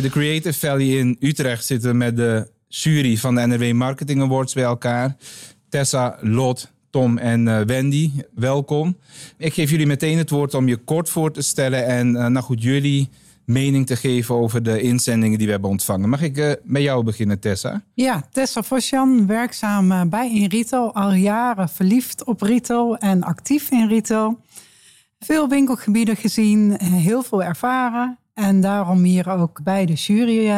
De Creative Valley in Utrecht zitten we met de jury van de NRW Marketing Awards bij elkaar. Tessa, Lot, Tom en uh, Wendy, welkom. Ik geef jullie meteen het woord om je kort voor te stellen en uh, nou goed, jullie mening te geven over de inzendingen die we hebben ontvangen. Mag ik uh, met jou beginnen, Tessa? Ja, Tessa Vosjan, werkzaam bij Retail, al jaren verliefd op retail en actief in retail. Veel winkelgebieden gezien, heel veel ervaren en daarom hier ook bij de jury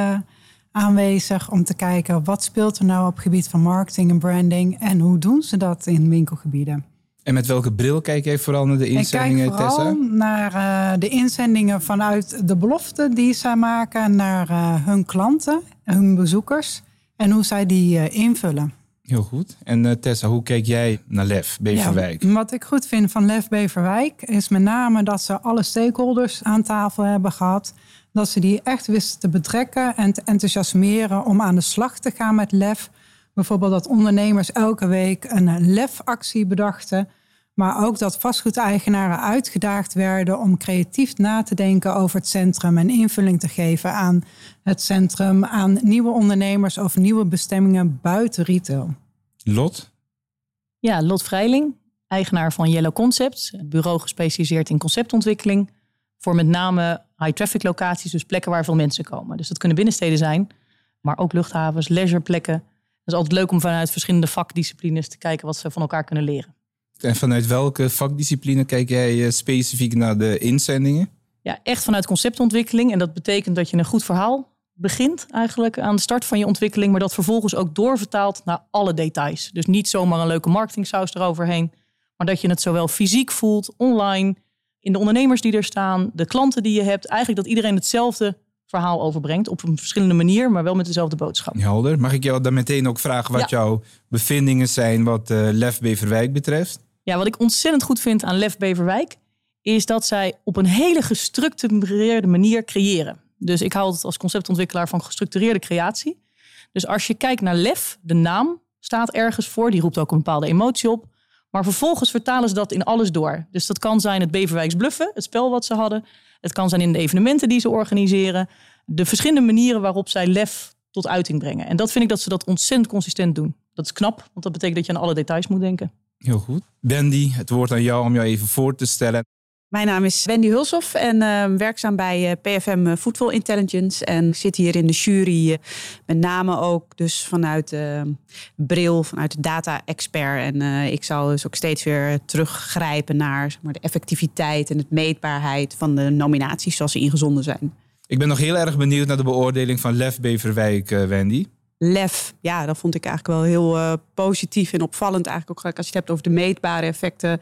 aanwezig om te kijken wat speelt er nou op het gebied van marketing en branding en hoe doen ze dat in winkelgebieden. En met welke bril kijk je vooral naar de inzendingen, Ik kijk vooral Tessa? naar uh, de inzendingen vanuit de belofte die zij maken naar uh, hun klanten, hun bezoekers en hoe zij die uh, invullen. Heel goed. En Tessa, hoe kijk jij naar Lef Beverwijk? Wat ik goed vind van Lef Beverwijk is met name dat ze alle stakeholders aan tafel hebben gehad dat ze die echt wisten te betrekken en te enthousiasmeren om aan de slag te gaan met lef. Bijvoorbeeld dat ondernemers elke week een lefactie bedachten. Maar ook dat vastgoedeigenaren uitgedaagd werden om creatief na te denken over het centrum en invulling te geven aan het centrum, aan nieuwe ondernemers of nieuwe bestemmingen buiten retail. Lot? Ja, Lot Vrijling, eigenaar van Yellow Concepts, bureau gespecialiseerd in conceptontwikkeling voor met name high traffic locaties, dus plekken waar veel mensen komen. Dus dat kunnen binnensteden zijn, maar ook luchthavens, leisureplekken. Het is altijd leuk om vanuit verschillende vakdisciplines te kijken wat ze van elkaar kunnen leren. En vanuit welke vakdiscipline kijk jij eh, specifiek naar de inzendingen? Ja, echt vanuit conceptontwikkeling. En dat betekent dat je een goed verhaal begint eigenlijk aan de start van je ontwikkeling, maar dat vervolgens ook doorvertaalt naar alle details. Dus niet zomaar een leuke marketingsaus eroverheen, maar dat je het zowel fysiek voelt, online, in de ondernemers die er staan, de klanten die je hebt. Eigenlijk dat iedereen hetzelfde verhaal overbrengt op een verschillende manier, maar wel met dezelfde boodschap. Helder. Mag ik jou dan meteen ook vragen wat jouw bevindingen zijn wat uh, Lef Beverwijk betreft? Ja, wat ik ontzettend goed vind aan Lef Beverwijk is dat zij op een hele gestructureerde manier creëren. Dus ik hou het als conceptontwikkelaar van gestructureerde creatie. Dus als je kijkt naar Lef, de naam staat ergens voor, die roept ook een bepaalde emotie op. Maar vervolgens vertalen ze dat in alles door. Dus dat kan zijn het Beverwijks bluffen, het spel wat ze hadden. Het kan zijn in de evenementen die ze organiseren. De verschillende manieren waarop zij lef tot uiting brengen. En dat vind ik dat ze dat ontzettend consistent doen. Dat is knap, want dat betekent dat je aan alle details moet denken. Heel goed. Bendy, het woord aan jou om jou even voor te stellen. Mijn naam is Wendy Hulshoff en uh, werkzaam bij uh, PFM Football Intelligence. En zit hier in de jury, met name ook dus vanuit de bril, vanuit de data-expert. En ik zal dus ook steeds weer teruggrijpen naar zeg maar, de effectiviteit en het meetbaarheid van de nominaties zoals ze ingezonden zijn. Ik ben nog heel erg benieuwd naar de beoordeling van Lef Beverwijk, Wendy. Lef, ja, dat vond ik eigenlijk wel heel positief en opvallend. Eigenlijk ook als je het hebt over de meetbare effecten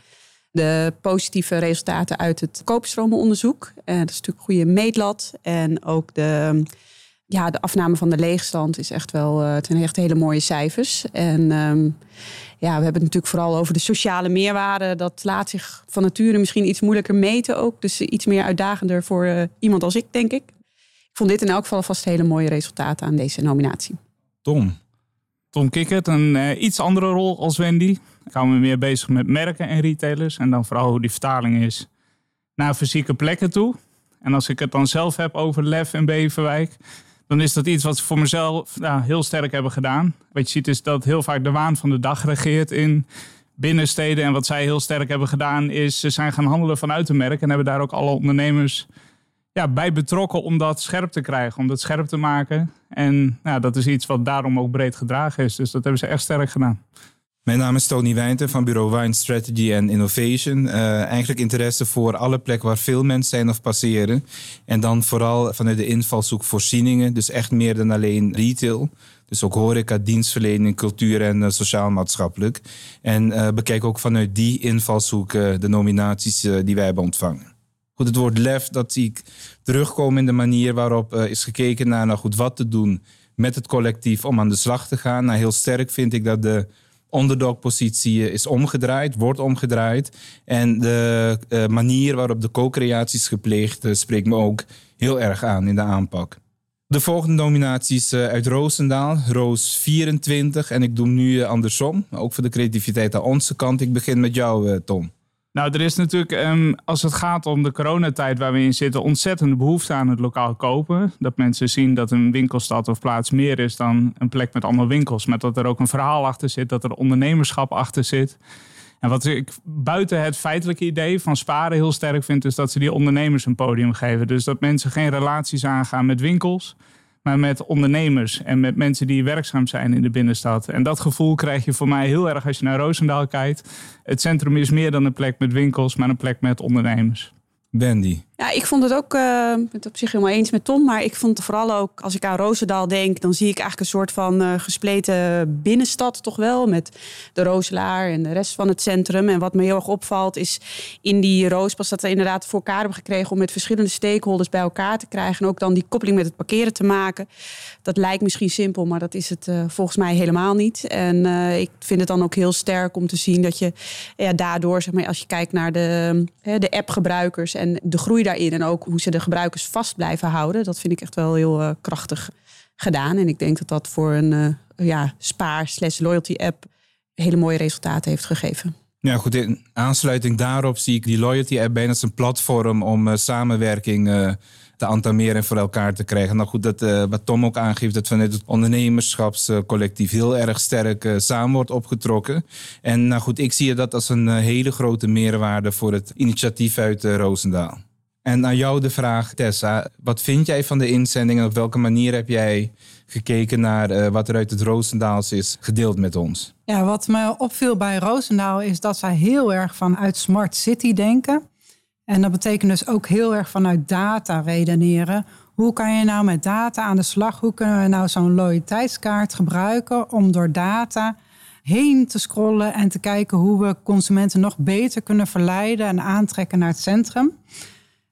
de positieve resultaten uit het koopstromenonderzoek. En dat is natuurlijk een goede meetlat. En ook de, ja, de afname van de leegstand is echt wel. Uh, het zijn echt hele mooie cijfers. En um, ja, we hebben het natuurlijk vooral over de sociale meerwaarde. Dat laat zich van nature misschien iets moeilijker meten ook. Dus iets meer uitdagender voor uh, iemand als ik, denk ik. Ik vond dit in elk geval vast hele mooie resultaten aan deze nominatie. Tom. Tom Kikkert, een uh, iets andere rol als Wendy. Ik hou me meer bezig met merken en retailers. En dan vooral hoe die vertaling is naar fysieke plekken toe. En als ik het dan zelf heb over Lef en Beverwijk, dan is dat iets wat ze voor mezelf nou, heel sterk hebben gedaan. Wat je ziet is dat heel vaak de waan van de dag regeert in binnensteden. En wat zij heel sterk hebben gedaan is, ze zijn gaan handelen vanuit de merk. En hebben daar ook alle ondernemers ja, bij betrokken om dat scherp te krijgen, om dat scherp te maken. En nou, dat is iets wat daarom ook breed gedragen is. Dus dat hebben ze echt sterk gedaan. Mijn naam is Tony Wijnten van bureau Wine Strategy and Innovation. Uh, eigenlijk interesse voor alle plekken waar veel mensen zijn of passeren. En dan vooral vanuit de invalshoek voorzieningen. Dus echt meer dan alleen retail. Dus ook horeca, dienstverlening, cultuur en uh, sociaal-maatschappelijk. En uh, bekijk ook vanuit die invalshoek de nominaties die wij hebben ontvangen. Goed, het woord lef, dat zie ik terugkomen in de manier waarop is gekeken naar nou goed, wat te doen met het collectief om aan de slag te gaan. Nou, heel sterk vind ik dat de underdog-positie is omgedraaid, wordt omgedraaid. En de uh, manier waarop de co-creatie is gepleegd, spreekt me ook heel erg aan in de aanpak. De volgende nominaties uh, uit Roosendaal, Roos 24. En ik doe nu andersom, ook voor de creativiteit aan onze kant. Ik begin met jou, Tom. Nou, er is natuurlijk, ehm, als het gaat om de coronatijd waar we in zitten, ontzettende behoefte aan het lokaal kopen. Dat mensen zien dat een winkelstad of plaats meer is dan een plek met allemaal winkels. Maar dat er ook een verhaal achter zit, dat er ondernemerschap achter zit. En wat ik buiten het feitelijke idee van sparen heel sterk vind, is dat ze die ondernemers een podium geven. Dus dat mensen geen relaties aangaan met winkels, maar met ondernemers en met mensen die werkzaam zijn in de binnenstad. En dat gevoel krijg je voor mij heel erg als je naar Roosendaal kijkt. Het centrum is meer dan een plek met winkels, maar een plek met ondernemers. Wendy. Ja, ik vond het ook, uh, ben het op zich helemaal eens met Tom, maar ik vond vooral ook, als ik aan Roosendaal denk, dan zie ik eigenlijk een soort van uh, gespleten binnenstad toch wel, met de Rooselaar en de rest van het centrum. En wat me heel erg opvalt is in die Roospas dat we inderdaad voor elkaar hebben gekregen om met verschillende stakeholders bij elkaar te krijgen en ook dan die koppeling met het parkeren te maken. Dat lijkt misschien simpel, maar dat is het uh, volgens mij helemaal niet. En ik vind het dan ook heel sterk om te zien dat je ja, daardoor, zeg maar, als je kijkt naar de, de appgebruikers en de groei daarin en ook hoe ze de gebruikers vast blijven houden. Dat vind ik echt wel heel uh, krachtig gedaan. En ik denk dat dat voor een uh, ja, spaar slash loyalty app hele mooie resultaten heeft gegeven. Ja, goed. In aansluiting daarop zie ik die loyalty app bijna als een platform om uh, samenwerking te entameren en voor elkaar te krijgen. Nou goed, dat, wat Tom ook aangeeft, dat vanuit het ondernemerschapscollectief heel erg sterk samen wordt opgetrokken. En nou goed, ik zie dat als een hele grote meerwaarde voor het initiatief uit Roosendaal. En aan jou de vraag, Tessa. Wat vind jij van de inzending en op welke manier heb jij gekeken naar wat er uit het Roosendaals is gedeeld met ons? Ja, wat me opviel bij Roosendaal is dat zij heel erg vanuit Smart City denken. En dat betekent dus ook heel erg vanuit data redeneren. Hoe kan je nou met data aan de slag? Hoe kunnen we nou zo'n loyaliteitskaart gebruiken om door data heen te scrollen en te kijken hoe we consumenten nog beter kunnen verleiden en aantrekken naar het centrum?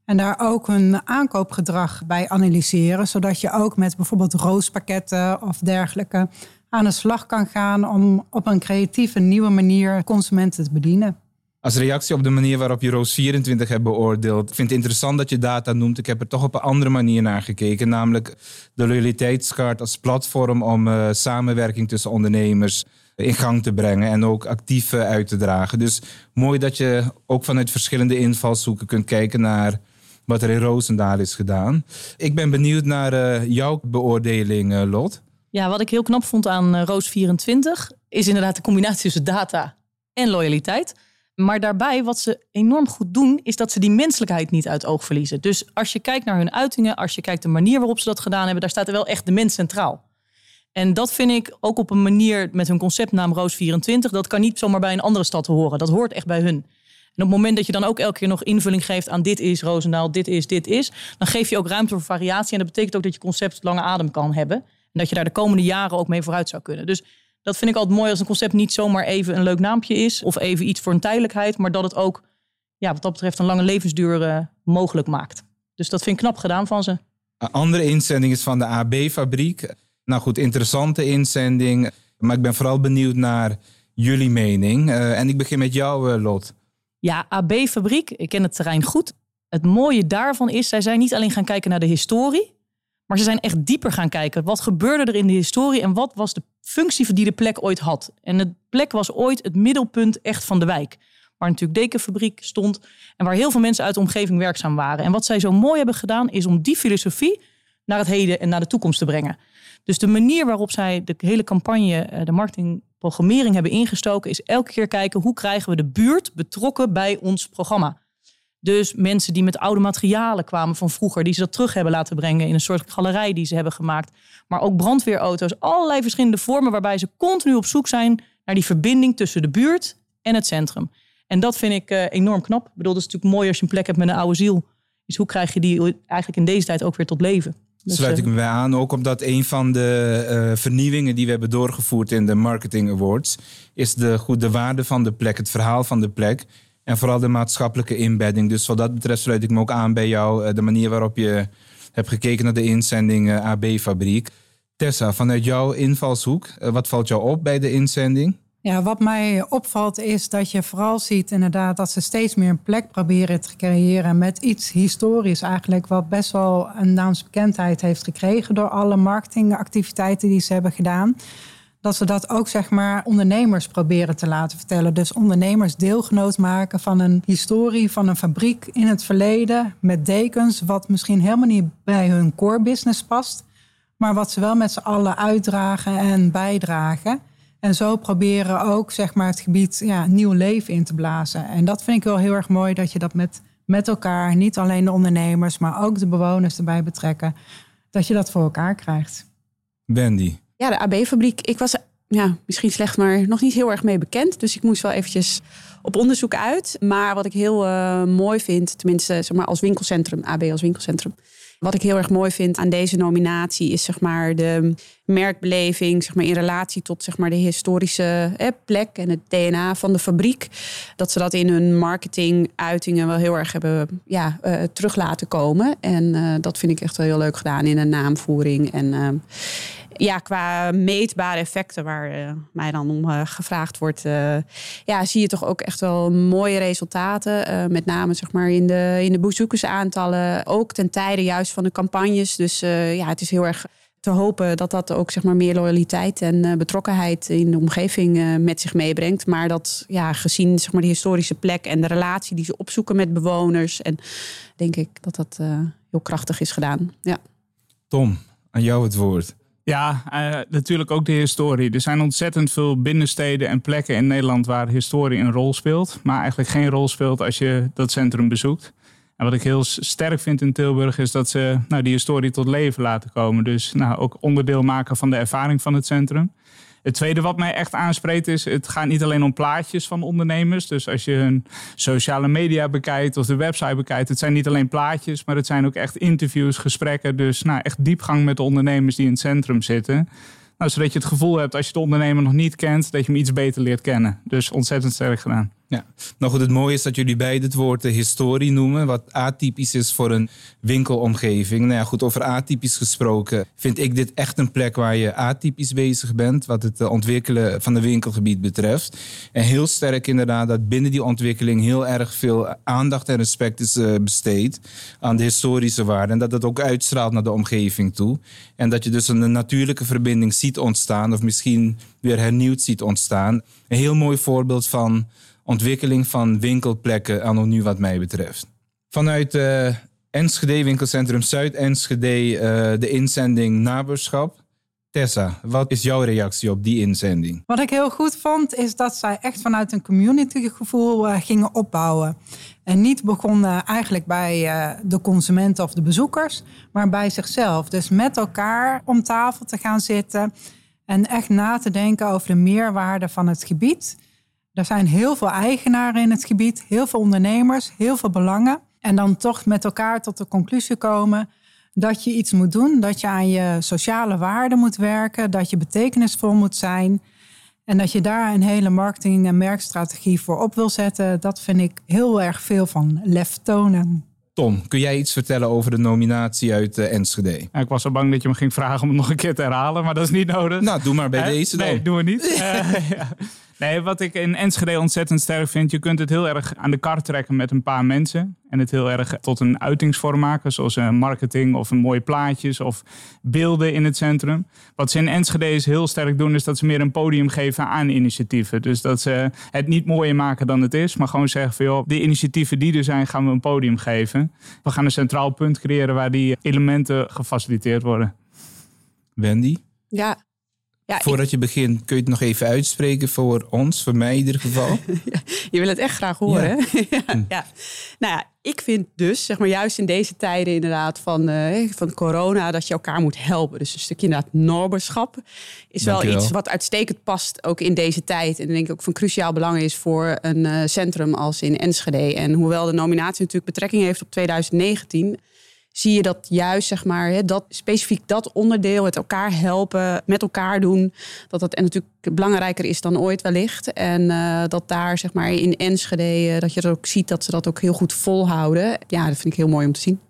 En daar ook hun aankoopgedrag bij analyseren, zodat je ook met bijvoorbeeld roospakketten of dergelijke aan de slag kan gaan om op een creatieve nieuwe manier consumenten te bedienen. Als reactie op de manier waarop je Roos 24 hebt beoordeeld, ik vind het interessant dat je data noemt. Ik heb er toch op een andere manier naar gekeken, namelijk de loyaliteitskaart als platform om uh, samenwerking tussen ondernemers in gang te brengen en ook actief uh, uit te dragen. Dus mooi dat je ook vanuit verschillende invalshoeken kunt kijken naar wat er in Roosendaal is gedaan. Ik ben benieuwd naar uh, jouw beoordeling, Lot. Ja, wat ik heel knap vond aan uh, Roos 24 is inderdaad de combinatie tussen data en loyaliteit. Maar daarbij, wat ze enorm goed doen, is dat ze die menselijkheid niet uit oog verliezen. Dus als je kijkt naar hun uitingen, als je kijkt de manier waarop ze dat gedaan hebben, daar staat er wel echt de mens centraal. En dat vind ik ook op een manier met hun conceptnaam Roos 24. Dat kan niet zomaar bij een andere stad horen. Dat hoort echt bij hun. En op het moment dat je dan ook elke keer nog invulling geeft aan dit is Roosendaal, dit is, dit is, dan geef je ook ruimte voor variatie. En dat betekent ook dat je concept lange adem kan hebben. En dat je daar de komende jaren ook mee vooruit zou kunnen. Dus dat vind ik altijd mooi als een concept niet zomaar even een leuk naampje is. Of even iets voor een tijdelijkheid. Maar dat het ook, ja, wat dat betreft, een lange levensduur uh, mogelijk maakt. Dus dat vind ik knap gedaan van ze. Een andere inzending is van de AB-fabriek. Nou goed, interessante inzending. Maar ik ben vooral benieuwd naar jullie mening. Uh, en ik begin met jou, uh, Lot. Ja, AB Fabriek, ik ken het terrein goed. Het mooie daarvan is, zij zijn niet alleen gaan kijken naar de historie, maar ze zijn echt dieper gaan kijken. Wat gebeurde er in de historie en wat was de functie die de plek ooit had? En de plek was ooit het middelpunt echt van de wijk. Waar natuurlijk Dekenfabriek stond en waar heel veel mensen uit de omgeving werkzaam waren. En wat zij zo mooi hebben gedaan, is om die filosofie naar het heden en naar de toekomst te brengen. Dus de manier waarop zij de hele campagne, eh, de marketingprogrammering hebben ingestoken, is elke keer kijken hoe krijgen we de buurt betrokken bij ons programma. Dus mensen die met oude materialen kwamen van vroeger, die ze dat terug hebben laten brengen in een soort galerij die ze hebben gemaakt. Maar ook brandweerauto's, allerlei verschillende vormen waarbij ze continu op zoek zijn naar die verbinding tussen de buurt en het centrum. En dat vind ik uh, enorm knap. Ik bedoel, dat is natuurlijk mooi als je een plek hebt met een oude ziel. Dus hoe krijg je die eigenlijk in deze tijd ook weer tot leven? Dus, Sluit ik me bij aan, ook omdat een van de uh, vernieuwingen die we hebben doorgevoerd in de Marketing Awards, is de goede waarde van de plek, het verhaal van de plek en vooral de maatschappelijke inbedding. Dus wat dat betreft sluit ik me ook aan bij jou, uh, de manier waarop je hebt gekeken naar de inzending uh, AB Fabriek. Tessa, vanuit jouw invalshoek, wat valt jou op bij de inzending? Ja, wat mij opvalt is dat je vooral ziet inderdaad dat ze steeds meer een plek proberen te creëren met iets historisch eigenlijk, wat best wel een naamsbekendheid heeft gekregen door alle marketingactiviteiten die ze hebben gedaan. Dat ze dat ook zeg maar ondernemers proberen te laten vertellen. Dus ondernemers deelgenoot maken van een historie van een fabriek in het verleden met dekens, wat misschien helemaal niet bij hun core business past, maar wat ze wel met z'n allen uitdragen en bijdragen. En zo proberen ook zeg maar, het gebied ja, nieuw leven in te blazen. En dat vind ik wel heel erg mooi dat je dat met, met elkaar, niet alleen de ondernemers, maar ook de bewoners erbij betrekken, dat je dat voor elkaar krijgt. Wendy. Ja, de AB-fabriek. Ik was ja, misschien slecht, maar nog niet heel erg mee bekend. Dus ik moest wel eventjes op onderzoek uit. Maar wat ik heel uh, mooi vind, tenminste zeg maar als winkelcentrum, AB als winkelcentrum, wat ik heel erg mooi vind aan deze nominatie is zeg maar de merkbeleving zeg maar, in relatie tot zeg maar, de historische plek en het DNA van de fabriek. Dat ze dat in hun marketinguitingen wel heel erg hebben ja, uh, terug laten komen. En uh, dat vind ik echt wel heel leuk gedaan in een naamvoering. En ja, qua meetbare effecten waar uh, mij dan om uh, gevraagd wordt, uh, ja, zie je toch ook echt wel mooie resultaten. met name zeg maar in de, in de bezoekersaantallen. Ook ten tijde juist van de campagnes. Dus ja, het is heel erg te hopen dat dat ook zeg maar, meer loyaliteit en betrokkenheid in de omgeving met zich meebrengt. Maar dat ja, gezien zeg maar, de historische plek en de relatie die ze opzoeken met bewoners. En denk ik dat dat heel krachtig is gedaan. Ja. Tom, aan jou het woord. Ja, uh, natuurlijk ook de historie. Er zijn ontzettend veel binnensteden en plekken in Nederland waar historie een rol speelt. Maar eigenlijk geen rol speelt als je dat centrum bezoekt. En wat ik heel sterk vind in Tilburg is dat ze nou, die historie tot leven laten komen. Dus nou, ook onderdeel maken van de ervaring van het centrum. Het tweede wat mij echt aanspreekt is, het gaat niet alleen om plaatjes van ondernemers. Dus als je hun sociale media bekijkt of de website bekijkt, het zijn niet alleen plaatjes, maar het zijn ook echt interviews, gesprekken. Dus nou, echt diepgang met de ondernemers die in het centrum zitten. Nou, zodat je het gevoel hebt als je de ondernemer nog niet kent, dat je hem iets beter leert kennen. Dus ontzettend sterk gedaan. Ja, nou goed, het mooie is dat jullie beide het woord historie noemen, wat atypisch is voor een winkelomgeving. Nou ja, goed, over atypisch gesproken vind ik dit echt een plek waar je atypisch bezig bent, wat het ontwikkelen van de winkelgebied betreft. En heel sterk inderdaad dat binnen die ontwikkeling heel erg veel aandacht en respect is uh, besteed aan de historische waarden. En dat dat ook uitstraalt naar de omgeving toe. En dat je dus een natuurlijke verbinding ziet ontstaan, of misschien weer hernieuwd ziet ontstaan. Een heel mooi voorbeeld van ontwikkeling van winkelplekken anno nu wat mij betreft. Vanuit uh, Enschede Winkelcentrum Zuid-Enschede uh, de inzending Naberschap. Tessa, wat is jouw reactie op die inzending? Wat ik heel goed vond, is dat zij echt vanuit een communitygevoel uh, gingen opbouwen. En niet begonnen eigenlijk bij de consumenten of de bezoekers, maar bij zichzelf. Dus met elkaar om tafel te gaan zitten en echt na te denken over de meerwaarde van het gebied. Er zijn heel veel eigenaren in het gebied, heel veel ondernemers, heel veel belangen. En dan toch met elkaar tot de conclusie komen dat je iets moet doen, dat je aan je sociale waarden moet werken, dat je betekenisvol moet zijn. En dat je daar een hele marketing- en merkstrategie voor op wil zetten, dat vind ik heel erg veel van lef tonen. Tom, kun jij iets vertellen over de nominatie uit uh, Enschede? Ja, ik was zo bang dat je me ging vragen om het nog een keer te herhalen, maar dat is niet nodig. Nou, doe maar bij deze dan. Nee, doen we niet. uh, ja. Nee, wat ik in Enschede ontzettend sterk vind, je kunt het heel erg aan de kar trekken met een paar mensen. En het heel erg tot een uitingsvorm maken, zoals een marketing of een mooie plaatjes of beelden in het centrum. Wat ze in Enschede is heel sterk doen, is dat ze meer een podium geven aan initiatieven. Dus dat ze het niet mooier maken dan het is, maar gewoon zeggen van joh, de initiatieven die er zijn, gaan we een podium geven. We gaan een centraal punt creëren waar die elementen gefaciliteerd worden. Wendy? Ja, ja, Voordat je begint, kun je het nog even uitspreken voor ons, voor mij in ieder geval? je wil het echt graag horen. Ja. ja, hm. ja. Nou ja, ik vind dus, zeg maar, juist in deze tijden inderdaad van, uh, van corona, dat je elkaar moet helpen. Dus een stukje inderdaad norberschap is wel iets wat uitstekend past ook in deze tijd. En denk ik ook van cruciaal belang is voor een uh, centrum als in Enschede. En hoewel de nominatie natuurlijk betrekking heeft op 2019 zie je dat juist, zeg maar, dat, specifiek dat onderdeel, het elkaar helpen, met elkaar doen, dat dat en natuurlijk belangrijker is dan ooit wellicht. En uh, dat daar, zeg maar, in Enschede, uh, dat je ook ziet dat ze dat ook heel goed volhouden. Ja, dat vind ik heel mooi om te zien.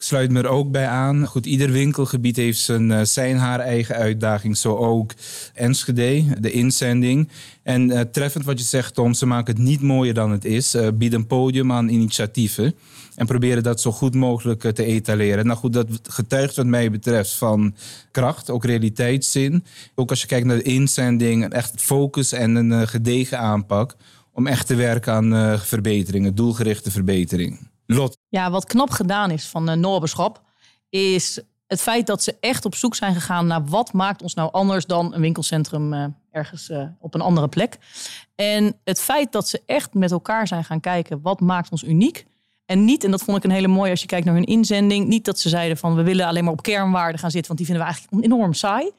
Sluit me er ook bij aan. Goed, ieder winkelgebied heeft zijn, eh, zijn haar eigen uitdaging. Zo ook Enschede, de inzending. En uh, treffend wat je zegt, Tom, ze maken het niet mooier dan het is. Uh, bieden een podium aan initiatieven. En proberen dat zo goed mogelijk te etaleren. Nou goed, dat getuigt wat mij betreft van kracht, ook realiteitszin. Ook als je kijkt naar de inzending, echt focus en een gedegen aanpak. Om echt te werken aan verbeteringen, doelgerichte verbetering. Lot. Ja, wat knap gedaan is van de Noorbeschap, is het feit dat ze echt op zoek zijn gegaan naar wat maakt ons nou anders dan een winkelcentrum uh, ergens uh, op een andere plek. En het feit dat ze echt met elkaar zijn gaan kijken wat maakt ons uniek. En niet, en dat vond ik een hele mooie als je kijkt naar hun inzending, niet dat ze zeiden van we willen alleen maar op kernwaarden gaan zitten, want die vinden we eigenlijk enorm saai.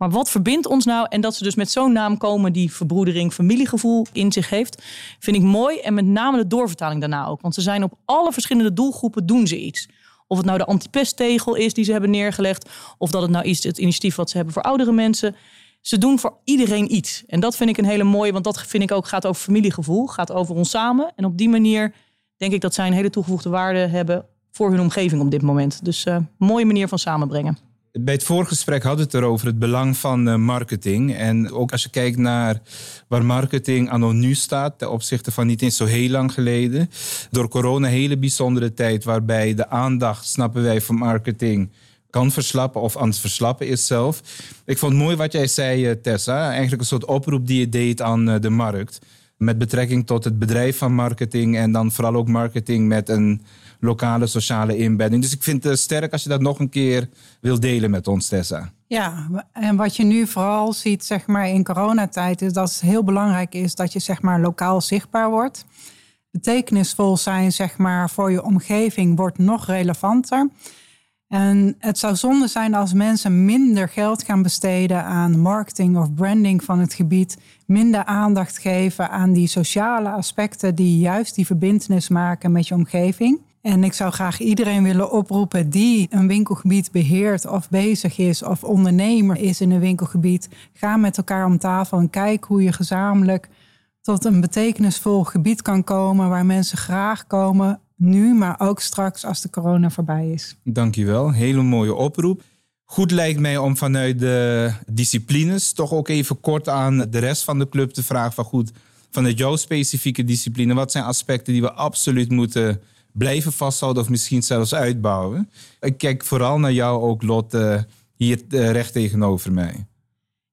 Maar wat verbindt ons nou? En dat ze dus met zo'n naam komen die verbroedering, familiegevoel in zich heeft, vind ik mooi. En met name de doorvertaling daarna ook. Want ze zijn op alle verschillende doelgroepen doen ze iets. Of het nou de antipesttegel is die ze hebben neergelegd, of dat het nou is het initiatief wat ze hebben voor oudere mensen. Ze doen voor iedereen iets. En dat vind ik een hele mooie, want dat vind ik ook gaat over familiegevoel, gaat over ons samen. En op die manier denk ik dat zij een hele toegevoegde waarde hebben voor hun omgeving op dit moment. Dus uh, mooie manier van samenbrengen. Bij het voorgesprek hadden we het erover het belang van uh, marketing. En ook als je kijkt naar waar marketing anno nu staat, ten opzichte van niet eens zo heel lang geleden. Door corona een hele bijzondere tijd waarbij de aandacht, snappen wij, van marketing kan verslappen of aan het verslappen is zelf. Ik vond mooi wat jij zei, eh, Tessa. Eigenlijk een soort oproep die je deed aan uh, de markt. Met betrekking tot het bedrijf van marketing en dan vooral ook marketing met een lokale sociale inbedding. Dus ik vind het sterk als je dat nog een keer wil delen met ons, Tessa. Ja, en wat je nu vooral ziet zeg maar, in coronatijd is dat het heel belangrijk is dat je zeg maar, lokaal zichtbaar wordt. Betekenisvol zijn zeg maar, voor je omgeving wordt nog relevanter. En het zou zonde zijn als mensen minder geld gaan besteden aan marketing of branding van het gebied, minder aandacht geven aan die sociale aspecten die juist die verbindenis maken met je omgeving. En ik zou graag iedereen willen oproepen die een winkelgebied beheert of bezig is of ondernemer is in een winkelgebied. Ga met elkaar om tafel en kijk hoe je gezamenlijk tot een betekenisvol gebied kan komen waar mensen graag komen. Nu, maar ook straks als de corona voorbij is. Dankjewel. Hele mooie oproep. Goed lijkt mij om vanuit de disciplines toch ook even kort aan de rest van de club te vragen van goed, vanuit jouw specifieke discipline, wat zijn aspecten die we absoluut moeten blijven vasthouden of misschien zelfs uitbouwen. Ik kijk vooral naar jou ook, Lot, hier uh, recht tegenover mij.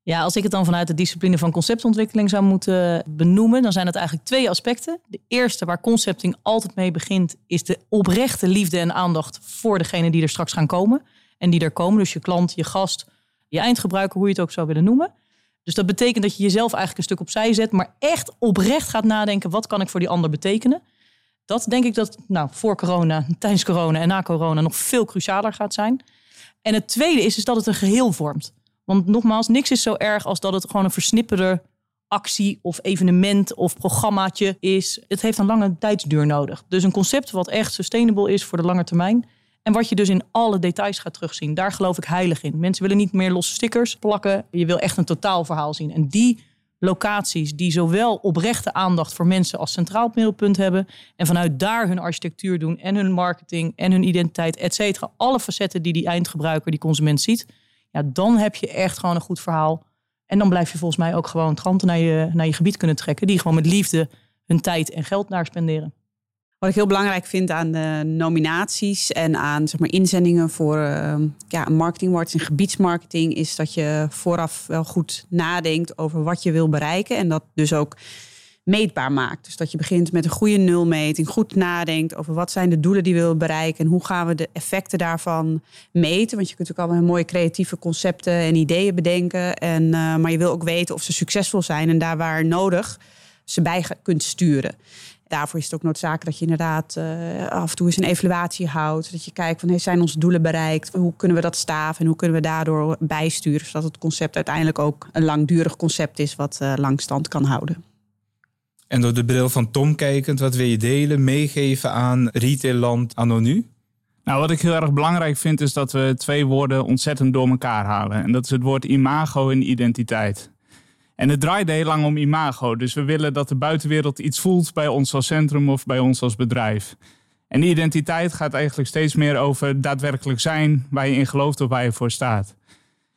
Ja, als ik het dan vanuit de discipline van conceptontwikkeling zou moeten benoemen, dan zijn het eigenlijk twee aspecten. De eerste, waar concepting altijd mee begint, is de oprechte liefde en aandacht voor degene die er straks gaan komen. En die er komen, dus je klant, je gast, je eindgebruiker, hoe je het ook zou willen noemen. Dus dat betekent dat je jezelf eigenlijk een stuk opzij zet, maar echt oprecht gaat nadenken: wat kan ik voor die ander betekenen? Dat denk ik dat nou, voor corona, tijdens corona en na corona nog veel crucialer gaat zijn. En het tweede is, is dat het een geheel vormt. Want nogmaals, niks is zo erg als dat het gewoon een versnipperde actie of evenement of programmaatje is. Het heeft een lange tijdsduur nodig. Dus een concept wat echt sustainable is voor de lange termijn. En wat je dus in alle details gaat terugzien. Daar geloof ik heilig in. Mensen willen niet meer losse stickers plakken. Je wil echt een totaalverhaal zien. En die locaties die zowel oprechte aandacht voor mensen als centraal middelpunt hebben. En vanuit daar hun architectuur doen en hun marketing en hun identiteit, et cetera. Alle facetten die die eindgebruiker, die consument ziet. Ja, dan heb je echt gewoon een goed verhaal. En dan blijf je volgens mij ook gewoon klanten naar je, naar je gebied kunnen trekken. Die gewoon met liefde hun tijd en geld naar spenderen. Wat ik heel belangrijk vind aan de nominaties en aan zeg maar, inzendingen voor uh, ja, en gebiedsmarketing, is dat je vooraf wel goed nadenkt over wat je wil bereiken en dat dus ook meetbaar maakt. Dus dat je begint met een goede nulmeting, goed nadenkt over wat zijn de doelen die we willen bereiken en hoe gaan we de effecten daarvan meten. Want je kunt ook allemaal mooie creatieve concepten en ideeën bedenken, en, uh, maar je wil ook weten of ze succesvol zijn en daar waar nodig ze bij kunt sturen daarvoor is het ook noodzakelijk dat je inderdaad uh, af en toe eens een evaluatie houdt. Dat je kijkt van hey, zijn onze doelen bereikt? Hoe kunnen we dat staven en hoe kunnen we daardoor bijsturen? Zodat het concept uiteindelijk ook een langdurig concept is wat uh, lang stand kan houden. En door de bril van Tom kijkend, wat wil je delen, meegeven aan retailland anno nu? Nou, wat ik heel erg belangrijk vind is dat we twee woorden ontzettend door elkaar halen. En dat is het woord imago en identiteit. En het draaide heel lang om imago. Dus we willen dat de buitenwereld iets voelt bij ons als centrum of bij ons als bedrijf. En die identiteit gaat eigenlijk steeds meer over daadwerkelijk zijn waar je in gelooft of waar je voor staat.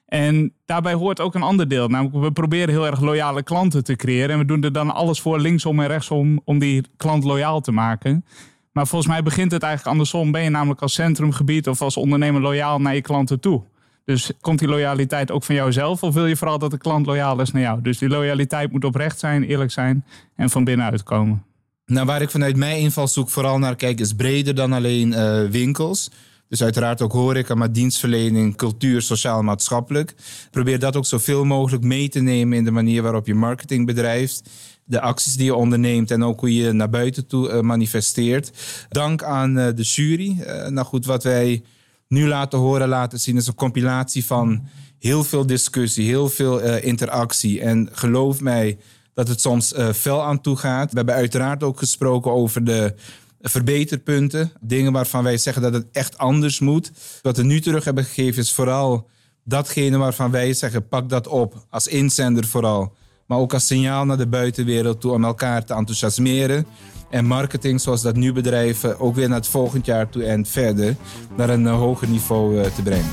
En daarbij hoort ook een ander deel. Namelijk, we proberen heel erg loyale klanten te creëren. En we doen er dan alles voor linksom en rechtsom om die klant loyaal te maken. Maar volgens mij begint het eigenlijk andersom. Ben je namelijk als centrumgebied of als ondernemer loyaal naar je klanten toe? Dus komt die loyaliteit ook van jouzelf of wil je vooral dat de klant loyaal is naar jou? Dus die loyaliteit moet oprecht zijn, eerlijk zijn en van binnenuit komen. Nou, waar ik vanuit mijn invalshoek vooral naar kijk, is breder dan alleen uh, winkels. Dus uiteraard ook horeca, maar dienstverlening, cultuur, sociaal-maatschappelijk. Probeer dat ook zoveel mogelijk mee te nemen in de manier waarop je marketing bedrijft. De acties die je onderneemt en ook hoe je naar buiten toe uh, manifesteert. Dank aan uh, de jury. nou goed, wat wij nu laten horen, laten zien is een compilatie van heel veel discussie, heel veel interactie. En geloof mij, dat het soms uh, fel aan toe gaat. We hebben uiteraard ook gesproken over de verbeterpunten. Dingen waarvan wij zeggen dat het echt anders moet. Wat we nu terug hebben gegeven is vooral datgene waarvan wij zeggen: pak dat op. Als inzender vooral. Maar ook als signaal naar de buitenwereld toe om elkaar te enthousiasmeren. En marketing, zoals dat nu bedrijven, ook weer naar het volgend jaar toe en verder naar een uh, hoger niveau uh, te brengen.